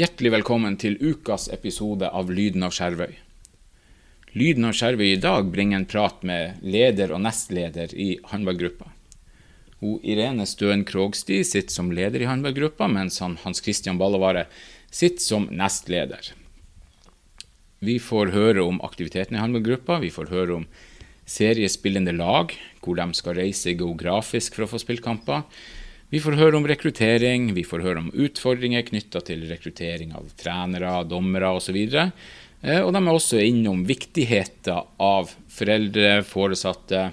Hjertelig velkommen til ukas episode av Lyden av Skjervøy. Lyden av Skjervøy i dag bringer en prat med leder og nestleder i håndballgruppa. Irene Støen Krogsti sitter som leder i håndballgruppa, mens han Hans Christian Ballevare sitter som nestleder. Vi får høre om aktiviteten i håndballgruppa, vi får høre om seriespillende lag, hvor de skal reise geografisk for å få spilt kamper. Vi får høre om rekruttering, vi får høre om utfordringer knytta til rekruttering av trenere, dommere osv. Eh, og de er også innom viktigheten av foreldre, foresatte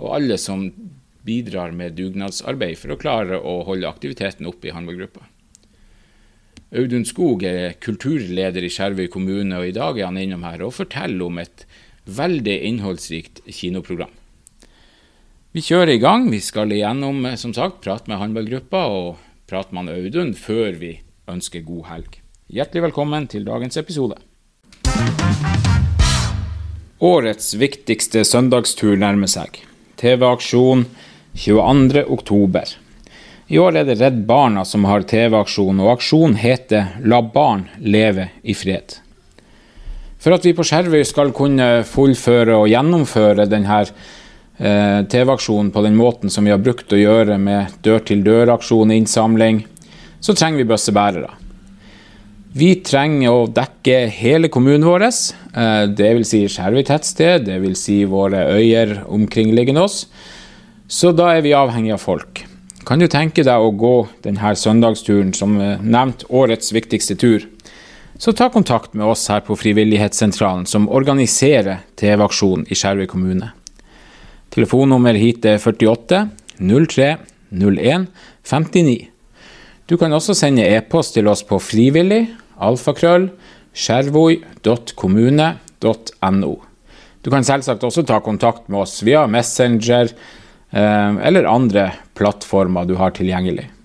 og alle som bidrar med dugnadsarbeid for å klare å holde aktiviteten oppe i håndballgruppa. Audun Skog er kulturleder i Skjervøy kommune, og i dag er han innom her og forteller om et veldig innholdsrikt kinoprogram. Vi kjører i gang. Vi skal igjennom eh, som sagt, prate med håndballgruppa og prate med Audun før vi ønsker god helg. Hjertelig velkommen til dagens episode. Årets viktigste søndagstur nærmer seg. TV-aksjon 22.10. I år er det Redd Barna som har TV-aksjon, og aksjonen heter La barn leve i fred. For at vi på Skjervøy skal kunne fullføre og gjennomføre denne TV-aksjonen på den måten som vi har brukt å gjøre med dør-til-dør-aksjon, innsamling, så trenger vi bøssebærere. Vi trenger å dekke hele kommunen vår, eh, dvs. Si Skjervøy tettsted, dvs. Si våre øyer omkringliggende oss. Så da er vi avhengig av folk. Kan du tenke deg å gå denne søndagsturen som nevnt årets viktigste tur? Så ta kontakt med oss her på Frivillighetssentralen, som organiserer TV-aksjonen i Skjervøy kommune. Telefonnummer hit er 48 03 01 59. Du kan også sende e-post til oss på frivillig alfakrøll skjervoi.kommune.no. Du kan selvsagt også ta kontakt med oss via Messenger eh, eller andre plattformer du har tilgjengelig.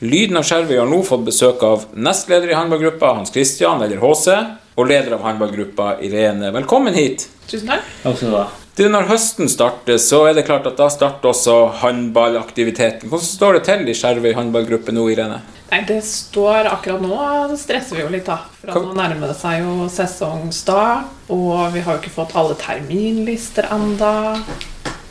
Lyden av Skjervøy har nå fått besøk av nestleder i håndballgruppa, Hans Christian, eller HC, og leder av håndballgruppa, Irene. Velkommen hit. Tusen takk. Takk skal du ha. Du, når høsten starter, så er det klart at da starter også håndballaktiviteten. Hvordan står det til i Skjervøy håndballgruppe nå, Irene? Nei, Det står akkurat nå det stresser vi jo litt, da. For nå nærmer det seg jo sesongstart, og vi har jo ikke fått alle terminlister enda.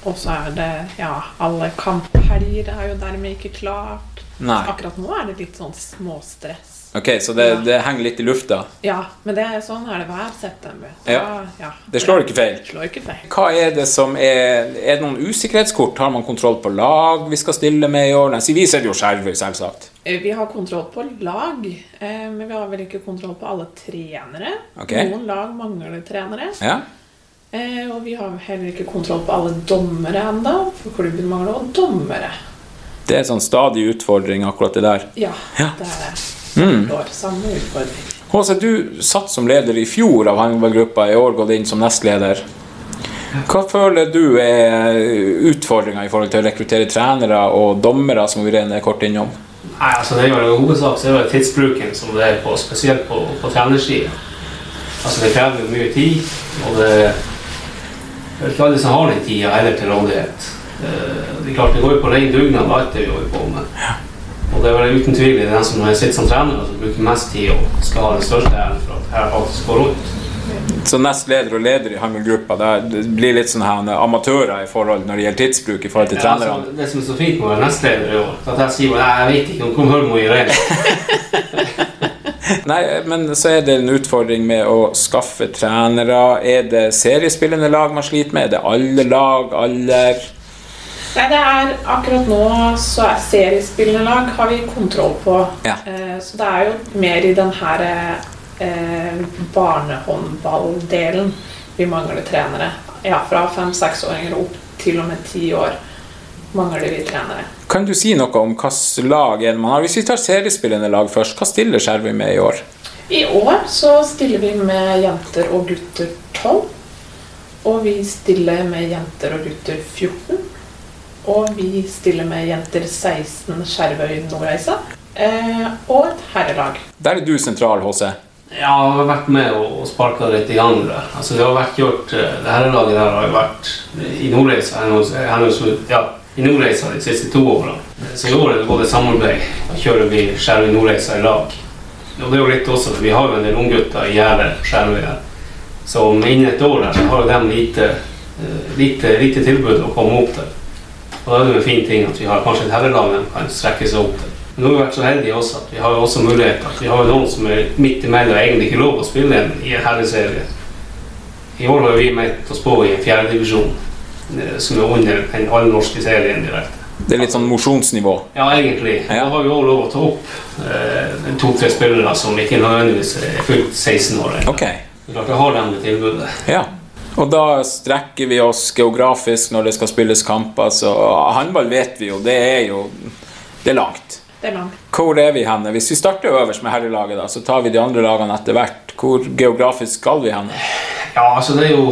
Og så er det Ja, alle kamphelger er jo dermed ikke klart. Nei. Akkurat nå er det litt sånn småstress. Ok, Så det, Ja. det henger litt i lufta? Ja, men det er sånn er det hver september. Da, Ja. ja. Det slår ikke feil? Slår ikke feil. Hva er det som er Er det noen usikkerhetskort? Har man kontroll på lag vi skal stille med i år? Nei, vi ser jo skjerver, selvsagt. Eh, Vi har kontroll på lag, eh, men vi har vel ikke kontroll på alle trenere. Okay. Noen lag mangler trenere. Ja? Eh, og vi har heller ikke kontroll på alle dommere ennå, for klubben mangler også dommere. Det er en sånn stadig utfordring, akkurat det der. Ja, Ja. det er det. Mm. År, samme utfordring. Håse, du satt som leder i fjor av håndballgruppa, i år gått inn som nestleder. Hva føler du er utfordringa i forhold til å rekruttere trenere og dommere, som vi er kort innom? Nei, altså det er jo en hovedsak så er det tidsbruken som det er på, spesielt på, på trenersida. Altså det krever jo mye tid, og det det er ikke alle som har den tida heller til rådighet. Eh, Det er klart det går jo på ren dugnad alt det vi holder på med. Og det er vel uten tvil den som når jeg sitter som trener som bruker mest tid og skal ha den største æren for at her faktisk går rundt. Så nestleder og leder i håndballgruppa, det det blir litt sånn her amatører i forhold når det gjelder tidsbruk i forhold til Ja, trenerne? altså, det som er så fint med å være nestleder i år, at jeg sier bare, jeg vet ikke, kom hør gjør Irene. Nei, men så er det en utfordring med å skaffe trenere. Er det seriespillende lag man sliter med? Er det alle lag, alder? Nei, det er akkurat nå så er seriespillende lag har vi kontroll på. Ja. Eh, så det er jo mer i den her eh, barnehåndballdelen vi mangler trenere. Ja, fra fem-seksåringer opp til og med ti år mangler vi trenere. Kan du si noe om hvilket lag man har? Hvis vi tar seriespillende lag først, hva stiller Skjervøy med i år? I år så stiller vi med jenter og gutter 12. Og vi stiller med jenter og gutter 14. Og vi stiller med jenter 16 Skjervøy Nordreisa. Eh, og et herrelag. Der er du sentral, HC. Ja, jeg har vært med og, og sparka litt i gang det Altså, det har vært gjort, eh, det her der har jo vært i Nordreisa ja, i Nordreisa de siste to årene. Så i år er det både samarbeid og kjører vi Skjervøy Nordreisa i lag. Og det er jo litt også, for Vi har jo en del unggutter i Gjerdet på Skjervøy. her. Så om innen et år der, så har de lite, eh, lite, lite tilbud å komme opp til. Og da er det jo en fin ting at vi har kanskje et herrelag de kan strekke seg opp til. Men nå har vi vært så heldige også at vi har jo også mulighet at vi har jo noen som er midt imellom og egentlig ikke lov å spille i en herreserie. I år har vi meldt oss på i en fjerdedivisjon som er under den allnorske serien direkte. Det er litt sånn mosjonsnivå. Ja, egentlig. Ja. Da har vi òg lov å ta opp eh, to-tre spillere som ikke nødvendigvis er fullt 16 år. ennå. Okay. Klart, da har de det tilbudet. Ja. Og da strekker vi oss geografisk når det skal spilles kamper. Så håndball vet vi jo, det er jo Det er langt. Det er langt. Hvor er vi henne? Hvis vi starter øverst med herrelaget, da, så tar vi de andre lagene etter hvert. Hvor geografisk skal vi henne? Ja, altså det er jo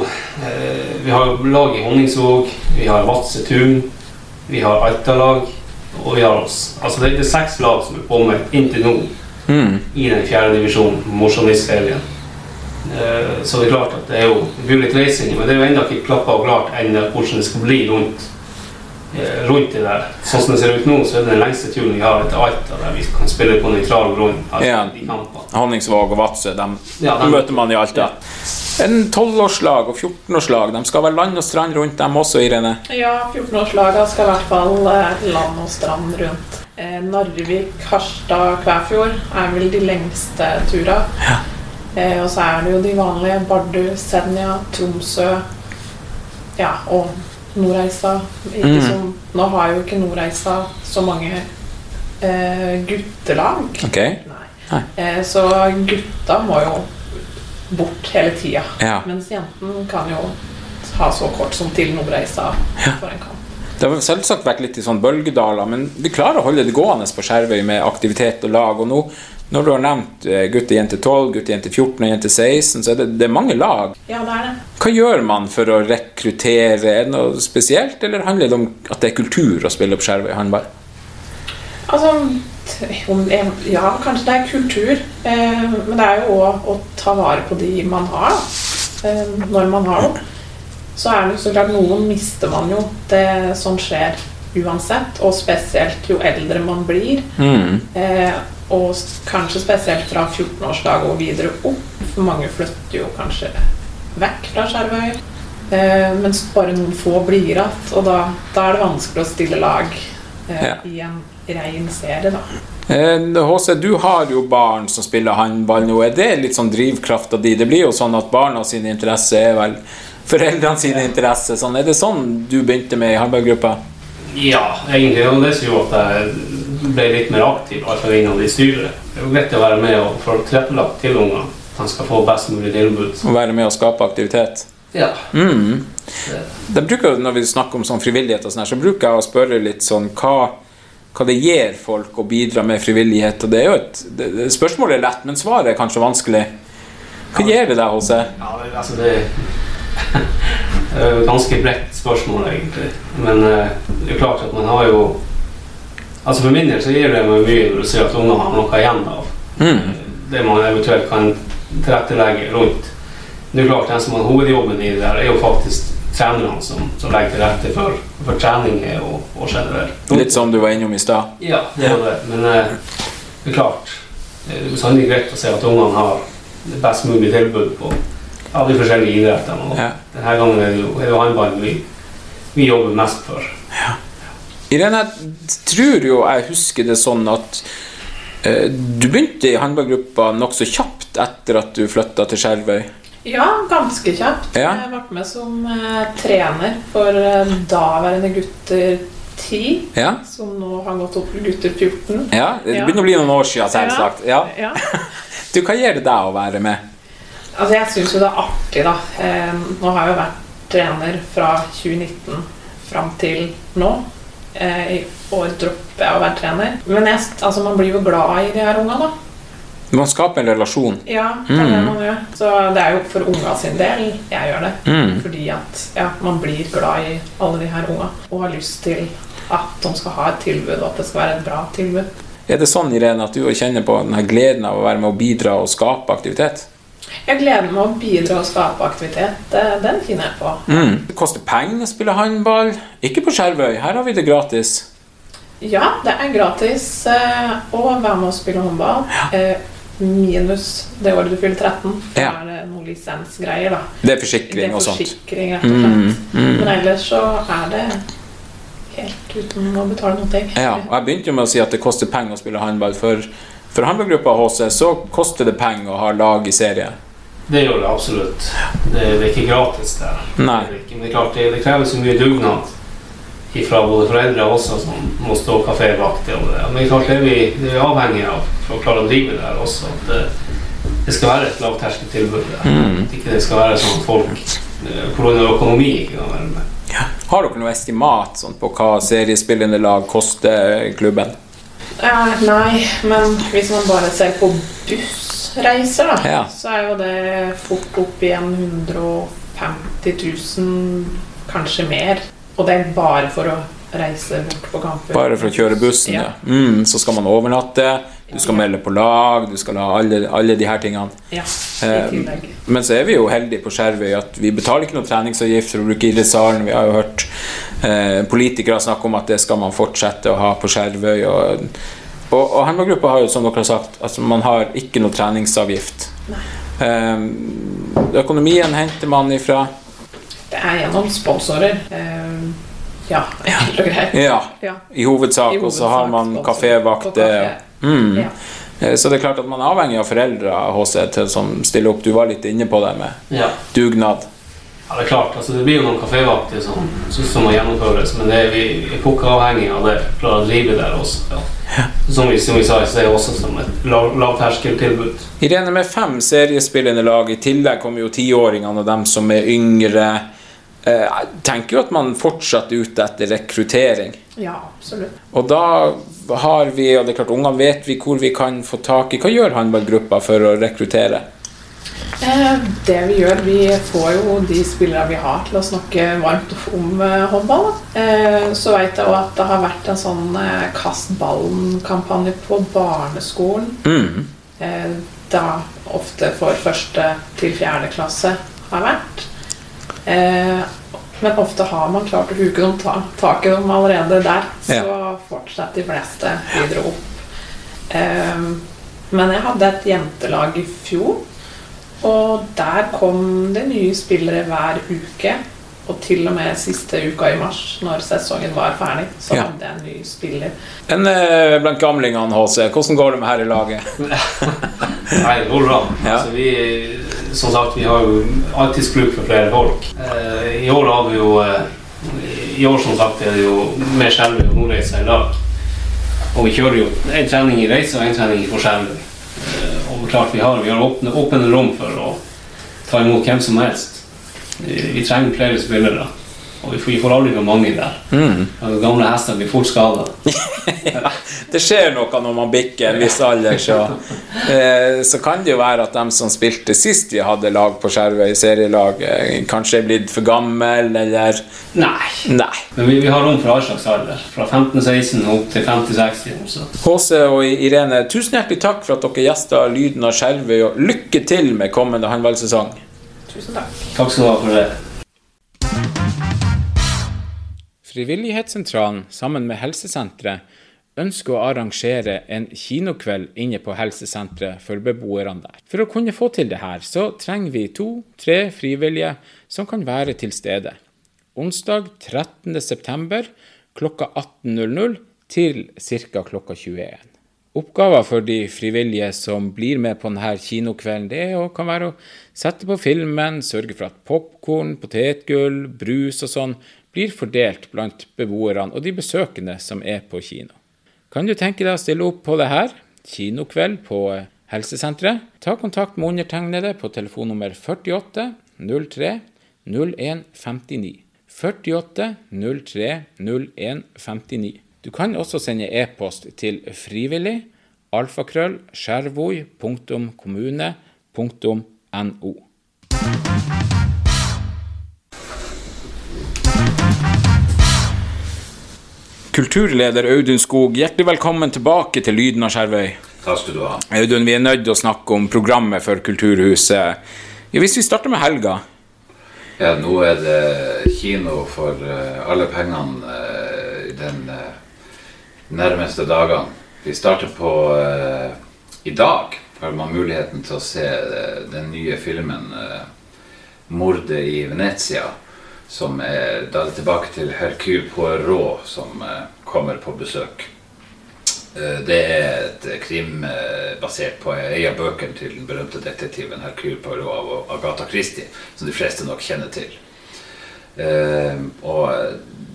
eh, Vi har jo lag i Honningsvåg, vi har Vadsø Tun, vi har Alta-lag, og vi har oss. Altså det, det er seks lag som er påmeldt inntil nå Mm. i den fjerde divisjonen, mosjonistserien. Eh, så det er klart at det er jo det blir litt reising, men det er jo ennå ikke klappa og klart ennå hvordan det skal bli rundt, eh, rundt det der. Sånn som det ser ut nå, så er det den lengste turen vi har etter Alta, der vi kan spille på nøytral grunn. Altså, Ja. Honningsvåg og Vadsø, dem Ja, dem de- møter man i Alta. En 12-årslag og 14-årslag, de skal være land og strand rundt dem også, Irene? Ja, 14-årslaga skal i hvert fall eh, land og strand rundt. Eh, Narvik, Harstad, Kvæfjord er vel de lengste tura. Eh, og så er det jo de vanlige Bardu, Senja, Tromsø ja, og Nordreisa. Mm. som, nå har jo ikke Nordreisa så mange eh, guttelag. Okay. Nei. Nei. Eh, så gutta må jo bort hele tida. Ja. Mens jenten kan jo ha så kort som til Nordreisa for en kamp. Det har selvsagt vært litt i sånn bølgedaler, men vi klarer å holde det gående på Skjervøy med aktivitet og lag. Og nå, når du har nevnt eh, gutt og jente 12, gutt og jente 14 og jente 16, så er det, det er mange lag. Ja, det er det. Hva gjør man for å rekruttere? Er det noe spesielt, eller handler det om at det er kultur å spille på Skjervøy håndball? Altså, ja, kanskje det er kultur, eh, men det er jo òg å ta vare på de man har. Eh, når man har dem. Så er det jo så klart noen mister man jo. Det Sånn skjer uansett, og spesielt jo eldre man blir. Mm. Eh, og kanskje spesielt fra 14-årsdag og videre opp. For mange flytter jo kanskje vekk fra Skjervøy. Eh, mens bare noen få blir igjen. Og da, da er det vanskelig å stille lag eh, Ja. i en rein serie, da. Eh, HC, du har jo barn som spiller håndball nå. Er det litt sånn drivkrafta di? Det blir jo sånn at barna sine interesse er vel foreldrene sine interesse. Sånn, er det sånn du begynte med i håndballgruppa? Ja, egentlig. Og det som jo at jeg ble litt mer aktiv, fall innad i styret. Det er jo greit å være med og få tilrettelagt til ungene. At de skal få best mulig tilbud. Å være med og skape aktivitet? Ja. Mm. De bruker, når vi snakker om sånn frivillighet, og sånn her, så bruker jeg å spørre litt sånn hva, hva det gir folk å bidra med frivillighet. Og det er jo et, det, det, spørsmålet er lett, men svaret er kanskje vanskelig. Hva gir det deg, HC? Ja, det, altså det, det ganske bredt spørsmål, egentlig. Men eh, det er klart at man har jo Altså For min del så gir det meg mye når du ser at ungene har noe igjen av Mm. det man eventuelt kan tilrettelegge rundt. Det er klart Den som har hovedjobben i det der, er jo faktisk trenerne som, som legger til rette for, for trening og, og generelt. Litt som du var innom i stad. Ja, det er det. Men eh, det er klart Det er bestandig greit å se at ungene har det best mulige tilbud på ja, de forskjellige idrettene. Og Ja. Denne gangen er det jo, er det jo håndballen vi, vi jobber mest for. Irene, jeg tror jo jeg husker det sånn at eh, du begynte i håndballgruppa nokså kjapt etter at du flytta til Skjervøy. Ja, ganske kjapt. Ja. Jeg ble med som eh, trener for eh, daværende gutter 10, Ja? som nå har gått opp til gutter 14. ja? Det begynner å bli noen år siden, selvsagt. Ja. Ja. Du, hva gjør det deg å være med? Altså, jeg syns jo det er artig, da. Eh, nå har jeg jo vært trener fra 2019 fram til nå. Eh, dropper jeg å være trener. Men jeg, altså, man blir jo glad i de her unga, da. Man skaper en relasjon. Ja, det er det Mm. man gjør. Så det er jo for unga sin del jeg gjør det. Mm. Fordi at ja, man blir glad i alle de her unga og har lyst til at de skal ha et tilbud, og at det skal være et bra tilbud. Er det sånn, Irene, at du kjenner på denne gleden av å være med å bidra og skape aktivitet? Jeg gleder meg å bidra og skape aktivitet. Den finner jeg på. Mm. Det koster penger å spille håndball. Ikke på Skjervøy. Her har vi det gratis. Ja, det er gratis eh, å være med og spille håndball. Ja. minus det året du fyller 13. Da Ja. er det noen lisensgreier, da. Det er Det forsikring er og sånt. Mm, mm. Men ellers så er det helt uten å betale noe. Ja, og jeg begynte jo med å si at det koster penger å spille håndball. For, for håndballgruppa HC så koster det penger å ha lag i serie. Det gjør det absolutt. Det, det er ikke gratis der. Nei. Det, er ikke, det, klart, det, det krever så mye dugnad fra både foreldre og også som må stå kafévakt. det. Men det er klart det er vi, det er vi avhengig av for å klare å drive der også. At det, det skal være et lavterskeltilbud der. Mm. At ikke det skal være sånn at folk Pga. på økonomi ikke kan være med. Har dere noe estimat sånn, på hva seriespillende lag koster klubben? Eh, nei, men hvis man bare ser på bussreiser, da, Ja. så er jo det fort opp i 150 000, kanskje mer. Og det er bare for å reise bort på kamper. Bare for å kjøre bussen, ja. Ja. Mm, så skal man overnatte, du skal melde på lag, du skal ha alle, alle de her tingene. Ja, Eh, i tillegg. Men så er vi jo heldige på Skjervøy at vi betaler ikke noe treningsavgift for å bruke idrettssalen. Vi har jo hørt eh, politikere snakke om at det skal man fortsette å ha på Skjervøy. Og, og, og håndballgruppa har jo, som dere har sagt, altså man har ikke noe treningsavgift. Eh, økonomien henter man ifra Det er gjennom sponsorer. Eh, ja, enkelt og greit. Ja, Ja. i hovedsak. hovedsak Og så har man kafévakter. Mm. Ja. Eh, Så det er klart at man er avhengig av foreldre HC, til som stiller opp. Du var litt inne på det med Ja. dugnad. Ja, det er klart. Altså, det blir jo noen kafévakter som, som, må gjennomføres, men det er, vi er avhengig av det for å drive der også. Ja. Som, vi, som vi sa, så er det også som et lav- lavterskeltilbud. Irene, med fem seriespillende lag, i tillegg kommer jo tiåringene og dem som er yngre. Eh, Jeg tenker jo at man fortsatt er ute etter rekruttering. ja, absolutt. Og da har vi, og det er klart ungene vet vi hvor vi kan få tak i. Hva gjør håndballgruppa for å rekruttere? Eh, det vi gjør, vi får jo de spillere vi har til å snakke varmt om eh, håndball. Så vet jeg også at det har vært en sånn kast ballen-kampanje på barneskolen. Mm. Da ofte for første til fjerde klasse har vært. Eh, men ofte har man klart å huke dem ta, tak i dem allerede der. Så fortsetter de fleste videre opp. Eh, men jeg hadde et jentelag i fjor, og der kom det nye spillere hver uke. Og til og med siste uka i mars, når sesongen var ferdig, så Ja. hadde jeg en ny spiller. En eh, blant gamlingene, HC. Hvordan går det med her i laget? Nei, det går bra. Ja. Altså, vi, som sagt, vi har jo alltids bruk for flere folk. Eh, I år har vi jo eh, I år som sagt er det jo mer Skjelvøy og Nordreisa i lag. Og vi kjører jo en trening i Reisa og en trening i Skjelvøy. Eh, og klart vi har, vi har åpne, åpne rom for å ta imot hvem som helst. Vi, trenger flere spillere. Og vi får, vi får aldri for mange der. Mm. Og gamle hester blir fort skada. Det skjer noe når man bikker en viss alder, så, eh, så kan det jo være at de som spilte sist vi hadde lag på Skjervøy, serielag, eh, kanskje er blitt for gammel, eller Nei. Nei. Men vi, vi har rom for all slags alder. Fra 15-16 opp til 50-60. Så. HC og Irene, tusen hjertelig takk for at dere gjesta Lyden av Skjervøy, og lykke til med kommende håndballsesong. Tusen takk. Takk skal du ha for det. Frivillighetssentralen sammen med helsesenteret ønsker å arrangere en kinokveld inne på helsesenteret for beboerne der. For å kunne få til det her, så trenger vi to-tre frivillige som kan være til stede. Onsdag 13.9. klokka 18.00 til ca. klokka 21. Oppgaver for de frivillige som blir med på denne kinokvelden, det kan være å sette på filmen, sørge for at popkorn, potetgull, brus og sånn blir fordelt blant beboerne og de besøkende som er på kino. Kan du tenke deg å stille opp på det her? Kinokveld på eh, helsesenteret? Ta kontakt med undertegnede på telefonnummer 48 03 01 59. 48 03 01 59. Du kan også sende e-post til frivillig alfakrøll skjervoi.kommune.no. Kulturleder Audun Skog, hjertelig velkommen tilbake til Lyden av Skjervøy. Takk skal du ha. Audun, vi er nødt til å snakke om programmet for Kulturhuset. Ja, hvis vi starter med helga. Ja, nå er det kino for eh, alle pengene eh, nærmeste dagene. Vi starter på uh, I dag har man muligheten til å se uh, den nye filmen uh, 'Mordet i Venezia'. Som er da er tilbake til Hercule Poirot som kommer på besøk. Det er et krim basert på en av bøkene til den berømte detektiven Hercule Poirot av Agatha Christie, som de fleste nok kjenner til. Eh, og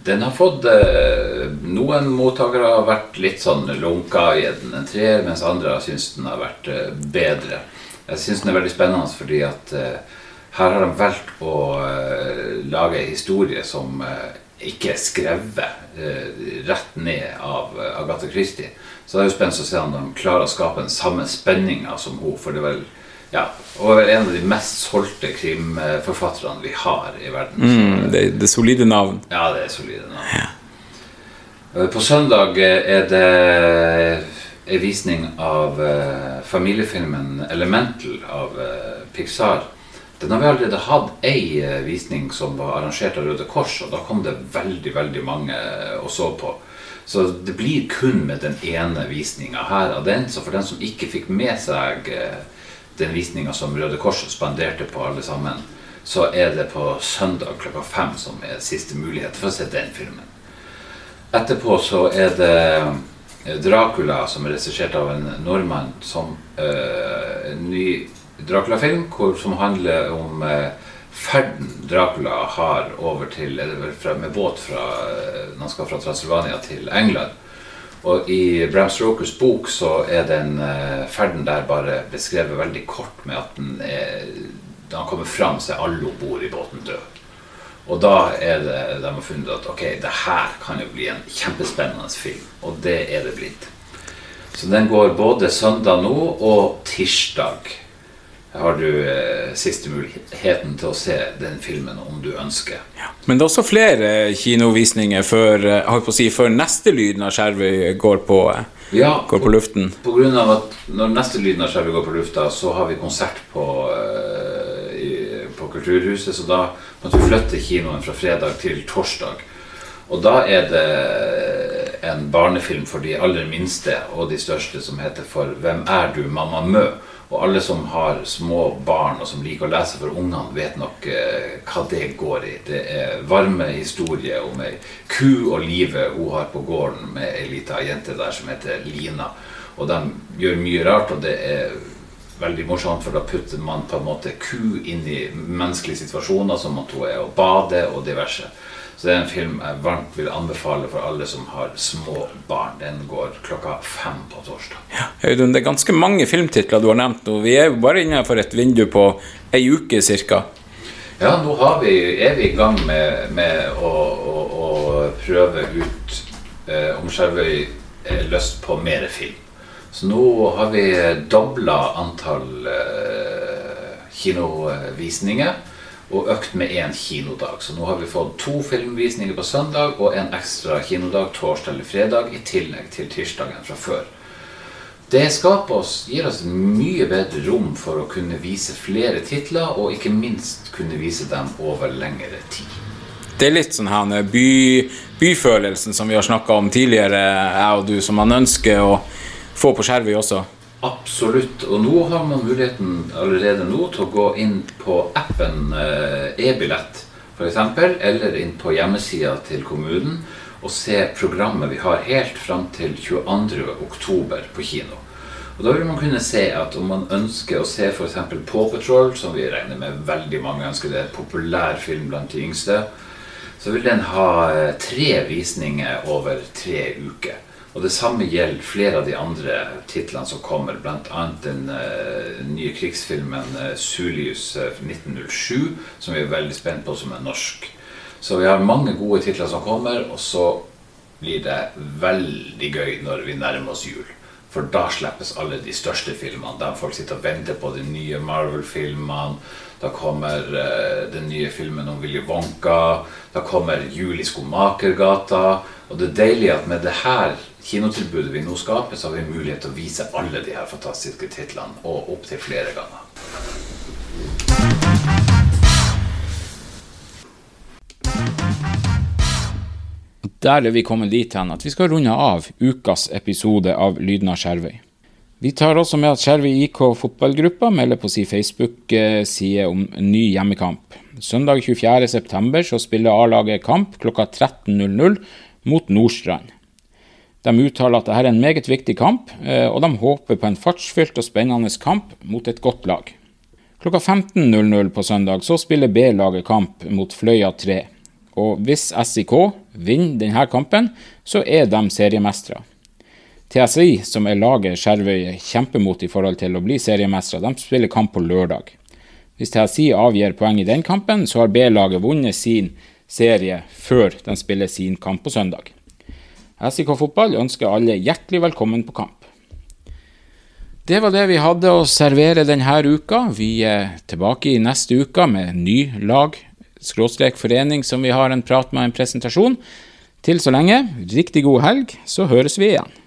den har fått eh, Noen mottakere har vært litt sånn lunka i den en treer, mens andre har syntes den har vært eh, bedre. Jeg syns den er veldig spennende fordi at eh, her har de valgt å eh, lage en historie som eh, ikke er skrevet eh, rett ned av eh, Agatha Christie. Så det er jo spennende å se om de klarer å skape den samme spenninga som hun. For det er vel ja, og vel en av de mest solgte krimforfatterne vi har i verden. Mm, det, det er solide navn. ja, det er solide navn. Ja. På søndag eh, er det en visning av eh, familiefilmen 'Elemental' av eh, Pixar. Den har vi allerede hatt ei eh, visning som var arrangert av Røde Kors, og da kom det veldig, veldig mange eh, og så på. Så det blir kun med den ene visninga her av den. Så for den som ikke fikk med seg eh, den visninga som Røde Kors spanderte på alle sammen, så er det på søndag klokka fem som er siste mulighet for å se den filmen. Etterpå så er det eh, Dracula, som er regissert av en nordmann, som eh, en ny Dracula-film som handler om eh, ferden Dracula har over til eller fra, med båt fra, når han skal fra Transylvania til England. Og i Bram Strokers bok så er den eh, ferden der bare beskrevet veldig kort med at den er, da han kommer fram, så er alle om bord i båten døde. Og da er det de har funnet at ok, det her kan jo bli en kjempespennende film. Og det er det blitt. Så den går både søndag nå og tirsdag. Har du eh, siste muligheten til å se den filmen om du ønsker. Men det er også flere kinovisninger før, eh, på si, før neste Lyden av Skjervøy går på, eh, Ja, går på luften. På grunn av at når neste Lyden av Skjervøy går på lufta, så har vi konsert på, eh, i, på Kulturhuset, så da måtte vi flytte kinoen fra fredag til torsdag. Og da er det en barnefilm for de aller minste og de største som heter For hvem er du, mamma Mø? Og alle som har små barn og som liker å lese for ungene, vet nok eh, hva det går i. Det er varme historier om ei ku og livet hun har på gården med ei lita jente der som heter Lina. Og de gjør mye rart, og det er veldig morsomt, for da putter man på en måte ku inn i menneskelige situasjoner, som at hun er og bade og diverse. Så det er en film jeg varmt vil anbefale for alle som har små barn. Den går klokka fem på torsdag. Ja, Audun, det er ganske mange filmtitler du har nevnt nå. Vi er jo bare innenfor et vindu på ei uke cirka. Ja, nå har vi, er vi i gang med, med å, å, å prøve ut eh, om Skjervøy er lyst på mer film. Så nå har vi dobla antall eh, kinovisninger og økt med én kinodag. Så nå har vi fått to filmvisninger på søndag og en ekstra kinodag torsdag eller fredag i tillegg til tirsdagen fra før. Det skaper oss, gir oss mye bedre rom for å kunne vise flere titler, og ikke minst kunne vise dem over lengre tid. Det er litt sånn her by, byfølelsen som vi har snakka om tidligere, jeg og du, som man ønsker å få på Skjervøy også. Absolutt. Og nå har man muligheten allerede nå til å gå inn på appen eh, e-billett f.eks., eller inn på hjemmesida til kommunen og se programmet vi har helt fram til 22. oktober på kino. Og Da vil man kunne se at om man ønsker å se f.eks. Paw Patrol, som vi regner med veldig mange ønsker, det er en populær film blant de yngste, så vil den ha eh, tre visninger over tre uker. Og det samme gjelder flere av de andre titlene som kommer, bl.a. den uh, nye krigsfilmen uh, 'Sulius' eh, 1907, som vi er veldig spent på, som er norsk. Så vi har mange gode titler som kommer, og så blir det veldig gøy når vi nærmer oss jul. For da slippes alle de største filmene. Der folk sitter og venter på de nye Marvel-filmene. Da kommer uh, den nye filmen om Willy Wonka. Da kommer Jul i Skomakergata. Og det er deilig at med det her kinotilbudet vi nå skaper, så har vi mulighet til å vise alle de her fantastiske titlene, og opptil flere ganger. Der er vi kommet dit hen at vi skal runde av ukas episode av Lyden av Skjervøy. Vi tar også med at Skjervøy IK fotballgruppa melder på sin Facebook-side om ny hjemmekamp. Søndag 24.9 så spiller A-laget kamp klokka 13.00 mot Nordstrand. De uttaler at dette er en meget viktig kamp, eh, og de håper på en fartsfylt og spennende kamp mot et godt lag. Klokka 15.00 på søndag så spiller B-laget kamp mot Fløya 3. Og hvis SIK vinner denne kampen, så er de seriemestere. TSI, som er laget Skjervøy kjemper mot i forhold til å bli seriemestere, de spiller kamp på lørdag. Hvis TSI avgir poeng i den kampen, så har B-laget vunnet sin serie før de spiller sin kamp på søndag. SIK fotball ønsker alle hjertelig velkommen på kamp. Det var det vi hadde å servere denne uka. Vi er tilbake i neste uke med ny lag, skråstrek forening, som vi har en prat med en presentasjon. Til så lenge, riktig god helg, så høres vi igjen.